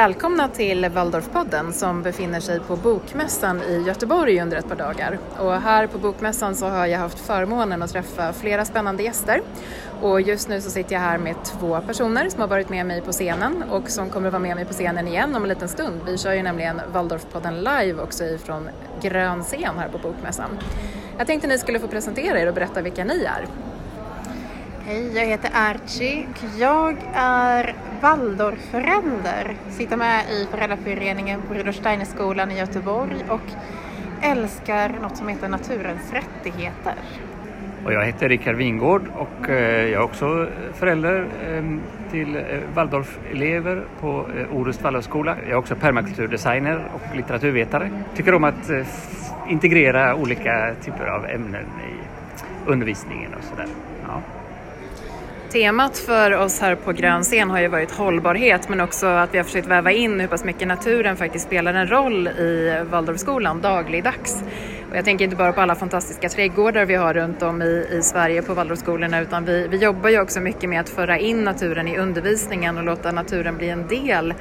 Välkomna till Waldorfpodden som befinner sig på Bokmässan i Göteborg under ett par dagar. Och här på Bokmässan så har jag haft förmånen att träffa flera spännande gäster. Och just nu så sitter jag här med två personer som har varit med mig på scenen och som kommer att vara med mig på scenen igen om en liten stund. Vi kör ju nämligen Waldorfpodden live också ifrån Grön scen här på Bokmässan. Jag tänkte ni skulle få presentera er och berätta vilka ni är. Hej, jag heter Archie och jag är Waldorfförälder. Sitter med i föräldraföreningen på Rudolf Steiner-skolan i Göteborg och älskar något som heter naturens rättigheter. Och jag heter Rickard Wingård och eh, jag är också förälder eh, till Waldorfelever Waldorf-elever på Orust Waldorfskola. Jag är också permakulturdesigner och litteraturvetare. Tycker om att integrera olika typer av ämnen i undervisningen och sådär. Ja. Temat för oss här på Grön scen har ju varit hållbarhet men också att vi har försökt väva in hur pass mycket naturen faktiskt spelar en roll i Waldorfskolan dagligdags. Och jag tänker inte bara på alla fantastiska trädgårdar vi har runt om i, i Sverige på Waldorfskolorna utan vi, vi jobbar ju också mycket med att föra in naturen i undervisningen och låta naturen bli en del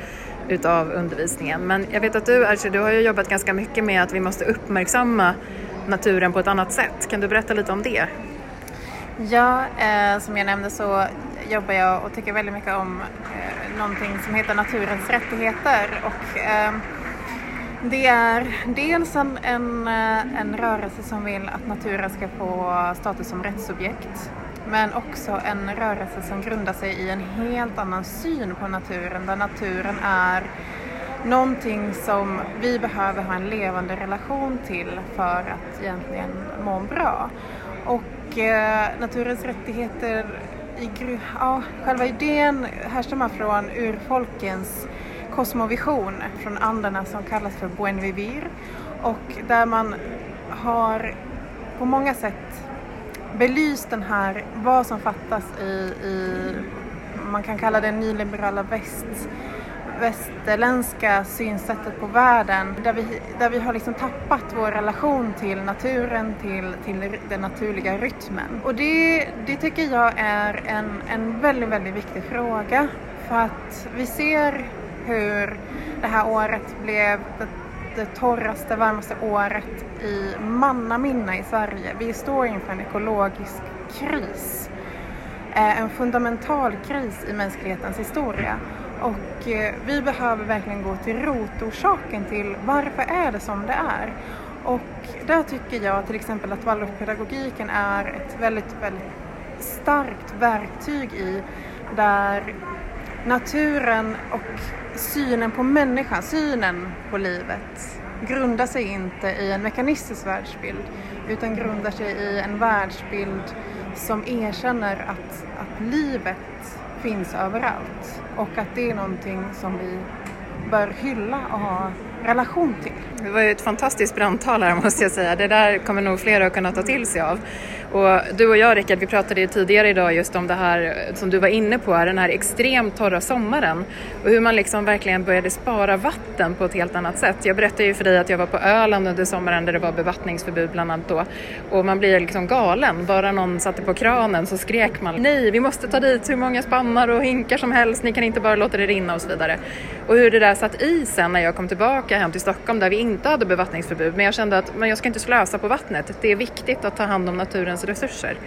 utav undervisningen. Men jag vet att du Archie, du har ju jobbat ganska mycket med att vi måste uppmärksamma naturen på ett annat sätt. Kan du berätta lite om det? Ja, eh, som jag nämnde så jobbar jag och tycker väldigt mycket om eh, någonting som heter naturens rättigheter. Och, eh, det är dels en, en, eh, en rörelse som vill att naturen ska få status som rättsobjekt men också en rörelse som grundar sig i en helt annan syn på naturen där naturen är någonting som vi behöver ha en levande relation till för att egentligen må bra. Och eh, naturens rättigheter, i, ja, själva idén härstammar från urfolkens kosmovision från anderna som kallas för Buen Vivir och där man har på många sätt belyst den här, vad som fattas i, i man kan kalla det nyliberala väst västerländska synsättet på världen där vi, där vi har liksom tappat vår relation till naturen, till, till den naturliga rytmen. Och det, det tycker jag är en, en väldigt, väldigt viktig fråga för att vi ser hur det här året blev det, det torraste, varmaste året i mannaminne i Sverige. Vi står inför en ekologisk kris. Eh, en fundamental kris i mänsklighetens historia. Och eh, vi behöver verkligen gå till rotorsaken till varför är det som det är. Och där tycker jag till exempel att Waldorfpedagogiken är ett väldigt, väldigt starkt verktyg i där naturen och synen på människan, synen på livet grundar sig inte i en mekanistisk världsbild utan grundar sig i en världsbild som erkänner att, att livet finns överallt och att det är någonting som vi bör hylla och ha relation till. Det var ju ett fantastiskt brandtal här måste jag säga. Det där kommer nog flera att kunna ta till sig av. Och du och jag Rickard, vi pratade ju tidigare idag just om det här som du var inne på, den här extremt torra sommaren och hur man liksom verkligen började spara vatten på ett helt annat sätt. Jag berättade ju för dig att jag var på Öland under sommaren där det var bevattningsförbud bland annat då och man blir liksom galen. Bara någon satte på kranen så skrek man nej, vi måste ta dit hur många spannar och hinkar som helst, ni kan inte bara låta det rinna och så vidare. Och hur det där satt i sen när jag kom tillbaka hem till Stockholm där vi inte hade bevattningsförbud men jag kände att men jag ska inte slösa på vattnet. Det är viktigt att ta hand om naturens resurser.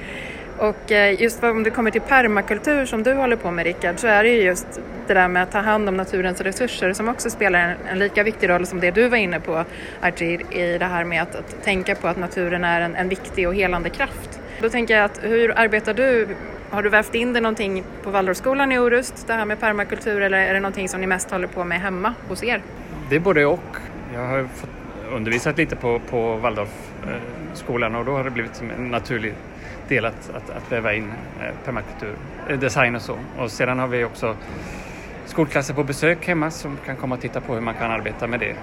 Och eh, just om det kommer till permakultur som du håller på med Rickard så är det ju just det där med att ta hand om naturens resurser som också spelar en, en lika viktig roll som det du var inne på Archie i det här med att, att tänka på att naturen är en, en, viktig och helande kraft. Då tänker jag att hur arbetar du? Har du vävt in det någonting på Waldorfskolan i Orust, det här med permakultur eller är det någonting som ni mest håller på med hemma hos er? Det är både och. Jag har fått undervisat lite på, på Waldorfskolan eh, och då har det blivit som en naturlig del att, att, att väva in eh, permakultur, eh, design och så. Och sedan har vi också skolklasser på besök hemma som kan komma och titta på hur man kan arbeta med det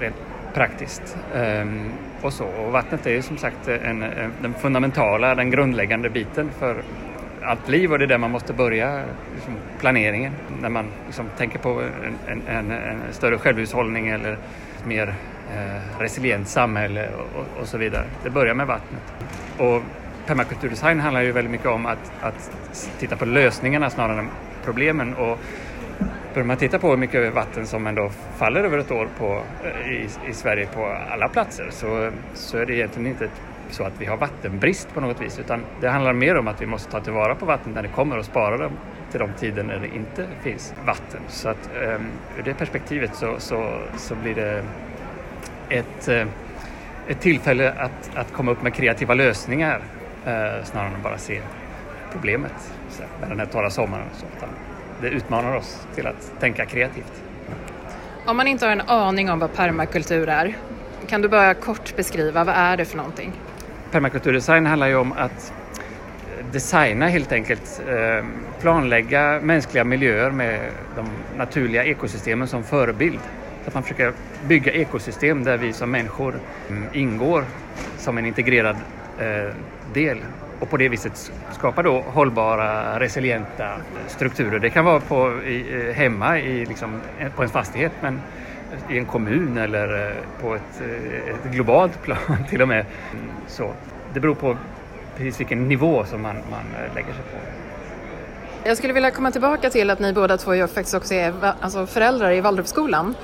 rent praktiskt. Ehm, och, så. och vattnet är som sagt en, den fundamentala, den grundläggande biten för allt liv och det är där man måste börja liksom, planeringen när man liksom, tänker på en, en, en, större självhushållning eller mer eh, resilient samhälle och, och, och, så vidare. Det börjar med vattnet. Och permakulturdesign handlar ju väldigt mycket om att, att titta på lösningarna snarare än problemen. Och börjar man titta på hur mycket vatten som ändå faller över ett år på, eh, i, i Sverige på alla platser så, så är det egentligen inte så att vi har vattenbrist på något vis utan det handlar mer om att vi måste ta tillvara på vatten när det kommer och spara dem till de tider när det inte finns vatten. Så att um, ur det perspektivet så, så, så blir det ett, uh, ett tillfälle att, att komma upp med kreativa lösningar uh, snarare än att bara se problemet så, med den här torra sommaren. Så, det utmanar oss till att tänka kreativt. Om man inte har en aning om vad permakultur är, kan du bara kort beskriva vad är det för någonting? Permakulturdesign handlar ju om att designa helt enkelt, eh, planlägga mänskliga miljöer med de naturliga ekosystemen som förebild. Så att man försöker bygga ekosystem där vi som människor mm, ingår som en integrerad eh, del och på det viset skapa då hållbara, resilienta strukturer. Det kan vara på, i, eh, hemma i, liksom, på en fastighet men i en kommun eller eh, på ett, eh, ett globalt plan till och med. Så det beror på precis vilken nivå som man, man lägger sig på. Jag skulle vilja komma tillbaka till att ni båda två ju faktiskt också är alltså föräldrar i Waldorfskolan.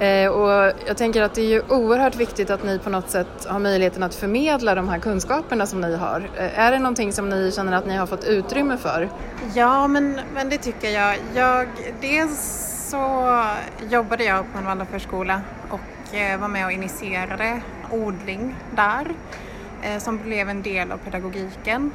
Eh, och jag tänker att det är ju oerhört viktigt att ni på något sätt har möjligheten att förmedla de här kunskaperna som ni har. Eh, är det någonting som ni känner att ni har fått utrymme för? Ja, men, men det tycker jag. jag dels så jobbade jag på en Waldorfförskola och eh, var med och initierade odling där eh, som blev en del av pedagogiken.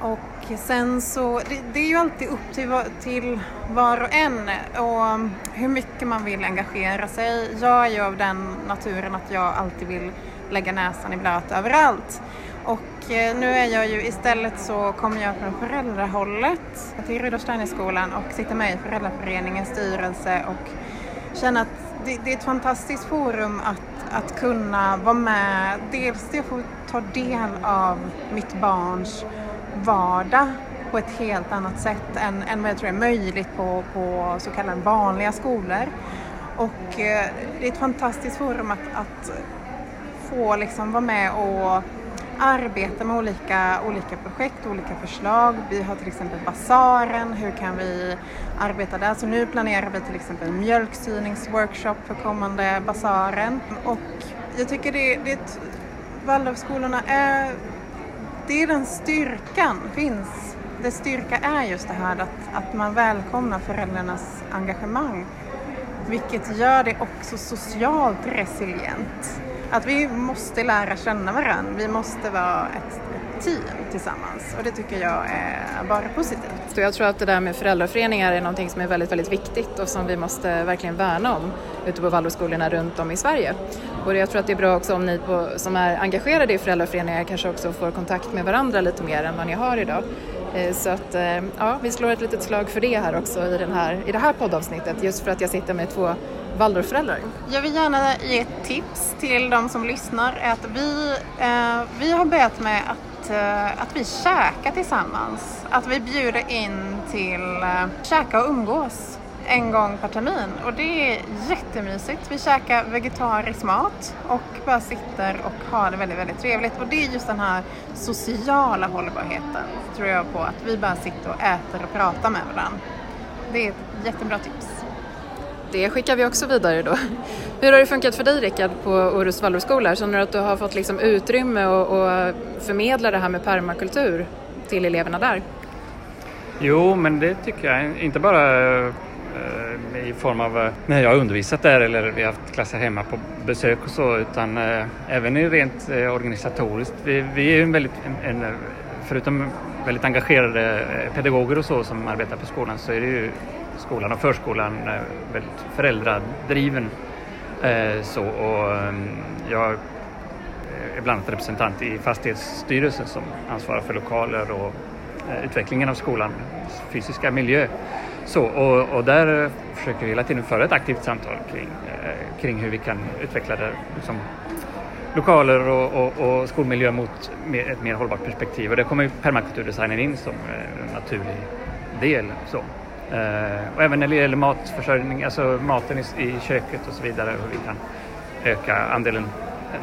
Och sen så, det, det, är ju alltid upp till, till var och en eh, och mm, hur mycket man vill engagera sig. Jag är ju av den naturen att jag alltid vill lägga näsan i blöt överallt. Och Eh, nu är jag ju istället så kommer jag från föräldrahållet till Rudolf skolan och sitter med i föräldraföreningens styrelse och känner att det, det, är ett fantastiskt forum att, att kunna vara med. Dels att få ta del av mitt barns vardag på ett helt annat sätt än, än vad jag tror är möjligt på, på så kallade vanliga skolor. Och eh, det är ett fantastiskt forum att, att få liksom vara med och arbeta med olika, olika projekt, olika förslag. Vi har till exempel basaren, hur kan vi arbeta där? Så nu planerar vi till exempel en för kommande basaren. Och jag tycker det, det Waldorfskolorna är det är den styrkan finns. Det styrka är just det här att, att man välkomnar föräldrarnas engagemang. Vilket gör det också socialt resilient. Att vi måste lära känna varandra. Vi måste vara ett, team tillsammans och det tycker jag är bara positivt. Jag tror att det där med föräldraföreningar är någonting som är väldigt, väldigt viktigt och som vi måste verkligen värna om ute på Waldorfskolorna runt om i Sverige. Och jag tror att det är bra också om ni på, som är engagerade i föräldraföreningar kanske också får kontakt med varandra lite mer än vad ni har idag. Eh, så att eh, ja, vi slår ett litet slag för det här också i, den här, i det här poddavsnittet just för att jag sitter med två Waldorfföräldrar. Jag vill gärna ge ett tips till de som lyssnar. Att vi, eh, vi har börjat med att, eh, att vi käkar tillsammans. Att vi bjuder in till eh, käka och umgås en gång per termin och det är jättemysigt. Vi käkar vegetarisk mat och bara sitter och har det väldigt, väldigt trevligt. Och det är just den här sociala hållbarheten tror jag på, att vi bara sitter och äter och pratar med varandra. Det är ett jättebra tips. Det skickar vi också vidare då. Hur har det funkat för dig Rickard på Orust Waldorfskola? Känner du att du har fått liksom utrymme att förmedla det här med permakultur till eleverna där? Jo, men det tycker jag. Inte bara eh, i form av eh, när jag har undervisat där eller vi har haft klasser hemma på besök och så utan eh, även rent organisatoriskt. Vi, vi är en väldigt, en, förutom väldigt engagerade pedagoger och så som arbetar på skolan så är det ju skolan och förskolan eh, väldigt föräldradriven. Eh, så, och ehm, jag är bland annat representant i fastighetsstyrelsen som ansvarar för lokaler och eh, utvecklingen av skolans fysiska miljö. Så, och, och, där försöker vi hela tiden föra ett aktivt samtal kring, kring hur vi kan utveckla det, liksom, lokaler och, och, och, skolmiljö mot ett mer hållbart perspektiv. Och där kommer permakulturdesignen in som en naturlig del. Så. Eh, och även när det gäller matförsörjning, alltså maten i, i köket och så vidare, hur vi kan öka andelen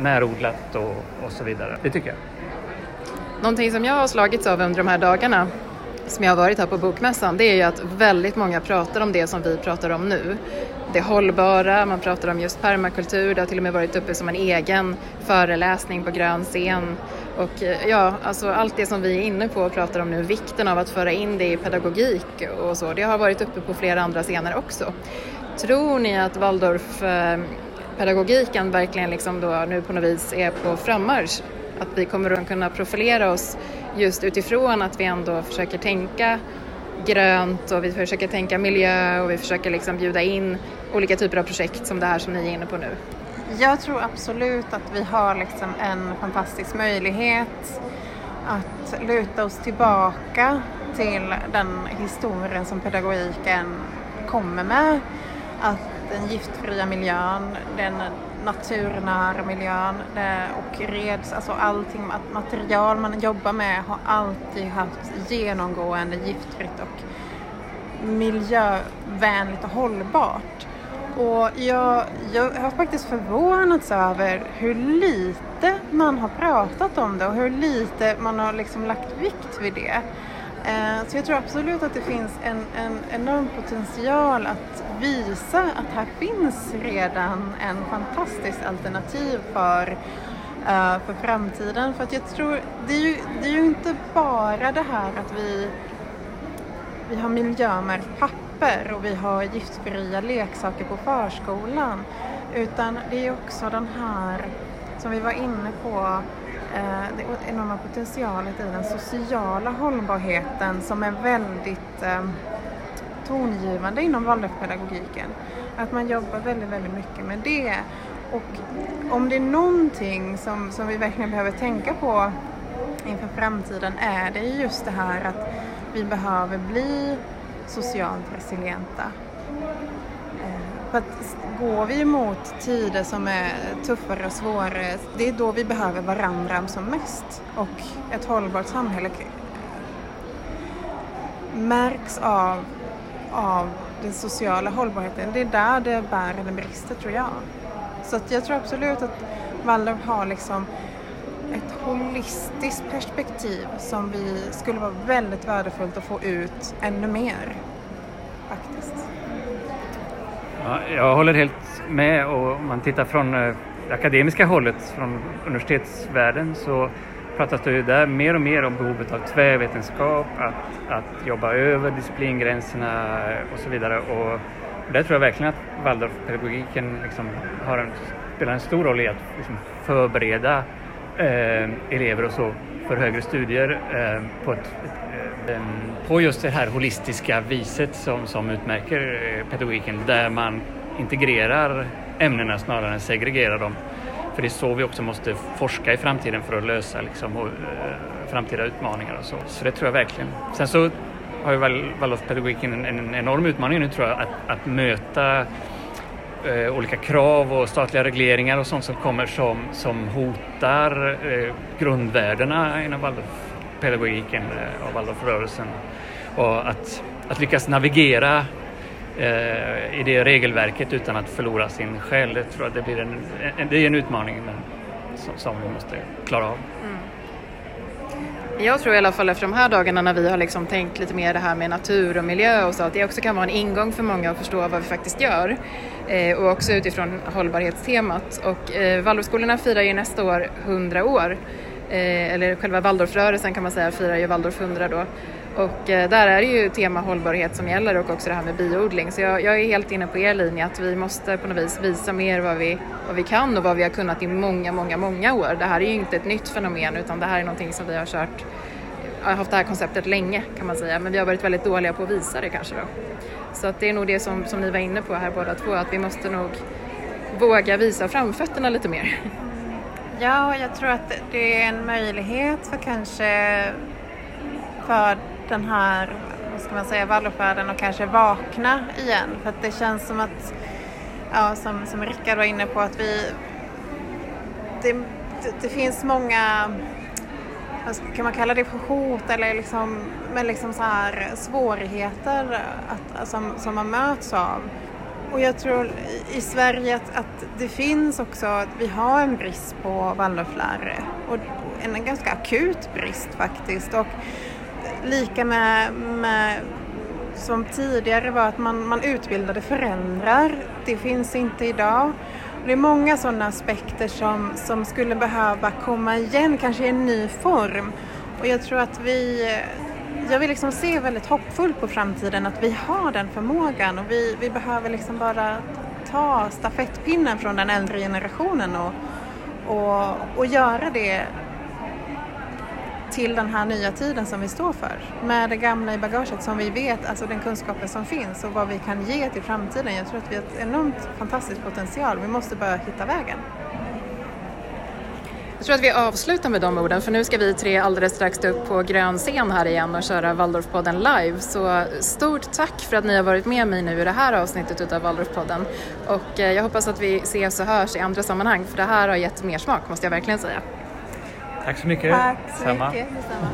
närodlat och, och så vidare. Det tycker jag. Någonting som jag har slagits av under de här dagarna som jag har varit här på Bokmässan det är ju att väldigt många pratar om det som vi pratar om nu. Det hållbara, man pratar om just permakultur, det har till och med varit uppe som en egen föreläsning på grön scen. Och eh, ja, alltså allt det som vi är inne på och pratar om nu, vikten av att föra in det i pedagogik och så, det har varit uppe på flera andra scener också. Tror ni att Waldorfpedagogiken eh, verkligen liksom då nu på något vis är på frammarsch? Att vi kommer att kunna profilera oss just utifrån att vi ändå försöker tänka grönt och vi försöker tänka miljö och vi försöker liksom bjuda in olika typer av projekt som det här som ni är inne på nu. Jag tror absolut att vi har liksom en fantastisk möjlighet att luta oss tillbaka till den historien som pedagogiken kommer med. Att den giftfria miljön, den naturnära miljön eh, och reds, alltså allting, material man jobbar med har alltid haft genomgående giftfritt och miljövänligt och hållbart. Och jag, jag har faktiskt förvånats över hur lite man har pratat om det och hur lite man har liksom lagt vikt vid det. Eh, så jag tror absolut att det finns en, en enorm potential att visa att här finns redan en fantastisk alternativ för, eh, för framtiden. För att jag tror, det är, ju, det är ju inte bara det här att vi, vi har miljömärkt papper och vi har giftfria leksaker på förskolan. Utan det är också den här, som vi var inne på, Eh, det enorma potentialet i den sociala hållbarheten som är väldigt eh, tongivande inom Waldorfpedagogiken. Att man jobbar väldigt, väldigt mycket med det. Och om det är någonting som, som vi verkligen behöver tänka på inför framtiden är det just det här att vi behöver bli socialt resilienta. För att går vi mot tider som är tuffare och svårare, det är då vi behöver varandra som mest. Och ett hållbart samhälle märks av, av den sociala hållbarheten. Det är där det bär eller brister tror jag. Så att jag tror absolut att Waldorf har liksom ett holistiskt perspektiv som vi skulle vara väldigt värdefullt att få ut ännu mer. Faktiskt. Ja, jag håller helt med och om man tittar från eh, det akademiska hållet, från universitetsvärlden så pratas det ju där mer och mer om behovet av tvärvetenskap, att, att jobba över disciplingränserna och så vidare. Och där tror jag verkligen att Waldorfpedagogiken liksom har en, spelar en stor roll i att liksom förbereda eh, elever och så för högre studier eh, på, ett, eh, på just det här holistiska viset som, som utmärker eh, pedagogiken där man integrerar ämnena snarare än segregerar dem. För det är så vi också måste forska i framtiden för att lösa liksom, och, eh, framtida utmaningar och så. Så det tror jag verkligen. Sen så har ju Waldorfpedagogiken en, en enorm utmaning nu tror jag att, att möta eh, olika krav och statliga regleringar och sånt som kommer som, som hotar eh, grundvärdena inom Waldorfpedagogiken eh, och Waldorfrörelsen. Och att, att lyckas navigera eh, i det regelverket utan att förlora sin själ, det tror jag det blir en, en, det är en utmaning men, som, som vi måste klara av. Mm. Jag tror i alla fall efter de här dagarna när vi har liksom tänkt lite mer det här med natur och miljö och så, att det också kan vara en ingång för många att förstå vad vi faktiskt gör. Eh, och också utifrån hållbarhetstemat. Och eh, Waldorfskolorna firar ju nästa år 100 år. Eh, eller själva Waldorfrörelsen kan man säga firar ju Waldorf 100 då. Och eh, där är det ju tema hållbarhet som gäller och också det här med biodling. Så jag, jag, är helt inne på er linje att vi måste på något vis visa mer vad vi, vad vi kan och vad vi har kunnat i många, många, många år. Det här är ju inte ett nytt fenomen utan det här är någonting som vi har kört, har haft det här konceptet länge kan man säga. Men vi har varit väldigt dåliga på att visa det kanske då. Så att det är nog det som, som ni var inne på här båda två, att vi måste nog våga visa framfötterna lite mer. Ja, jag tror att det är en möjlighet för kanske för den här, vad ska man säga, vallofärden och kanske vakna igen. För att det känns som att, ja, som, som Rickard var inne på, att vi, det, det, det finns många kan man kalla det för hot eller liksom, men liksom så här svårigheter att, som, som man möts av. Och jag tror i Sverige att, att det finns också, vi har en brist på Waldorflärare och en ganska akut brist faktiskt. Och lika med, med som tidigare var att man, man utbildade föräldrar. Det finns inte idag. Det är många sådana aspekter som, som skulle behöva komma igen, kanske i en ny form. Och jag tror att vi, jag vill liksom se väldigt hoppfullt på framtiden, att vi har den förmågan och vi, vi behöver liksom bara ta stafettpinnen från den äldre generationen och, och, och göra det till den här nya tiden som vi står för. Med det gamla i bagaget som vi vet, alltså den kunskapen som finns och vad vi kan ge till framtiden. Jag tror att vi har ett enormt fantastisk potential. Vi måste bara hitta vägen. Jag tror att vi avslutar med de orden för nu ska vi tre alldeles strax stå upp på grön scen här igen och köra Waldorfpodden live. Så stort tack för att ni har varit med mig nu i det här avsnittet utav Waldorfpodden. Och eh, jag hoppas att vi ses och hörs i andra sammanhang för det här har gett mer smak måste jag verkligen säga. Tack så mycket. Tack så Samma. mycket. Detsamma.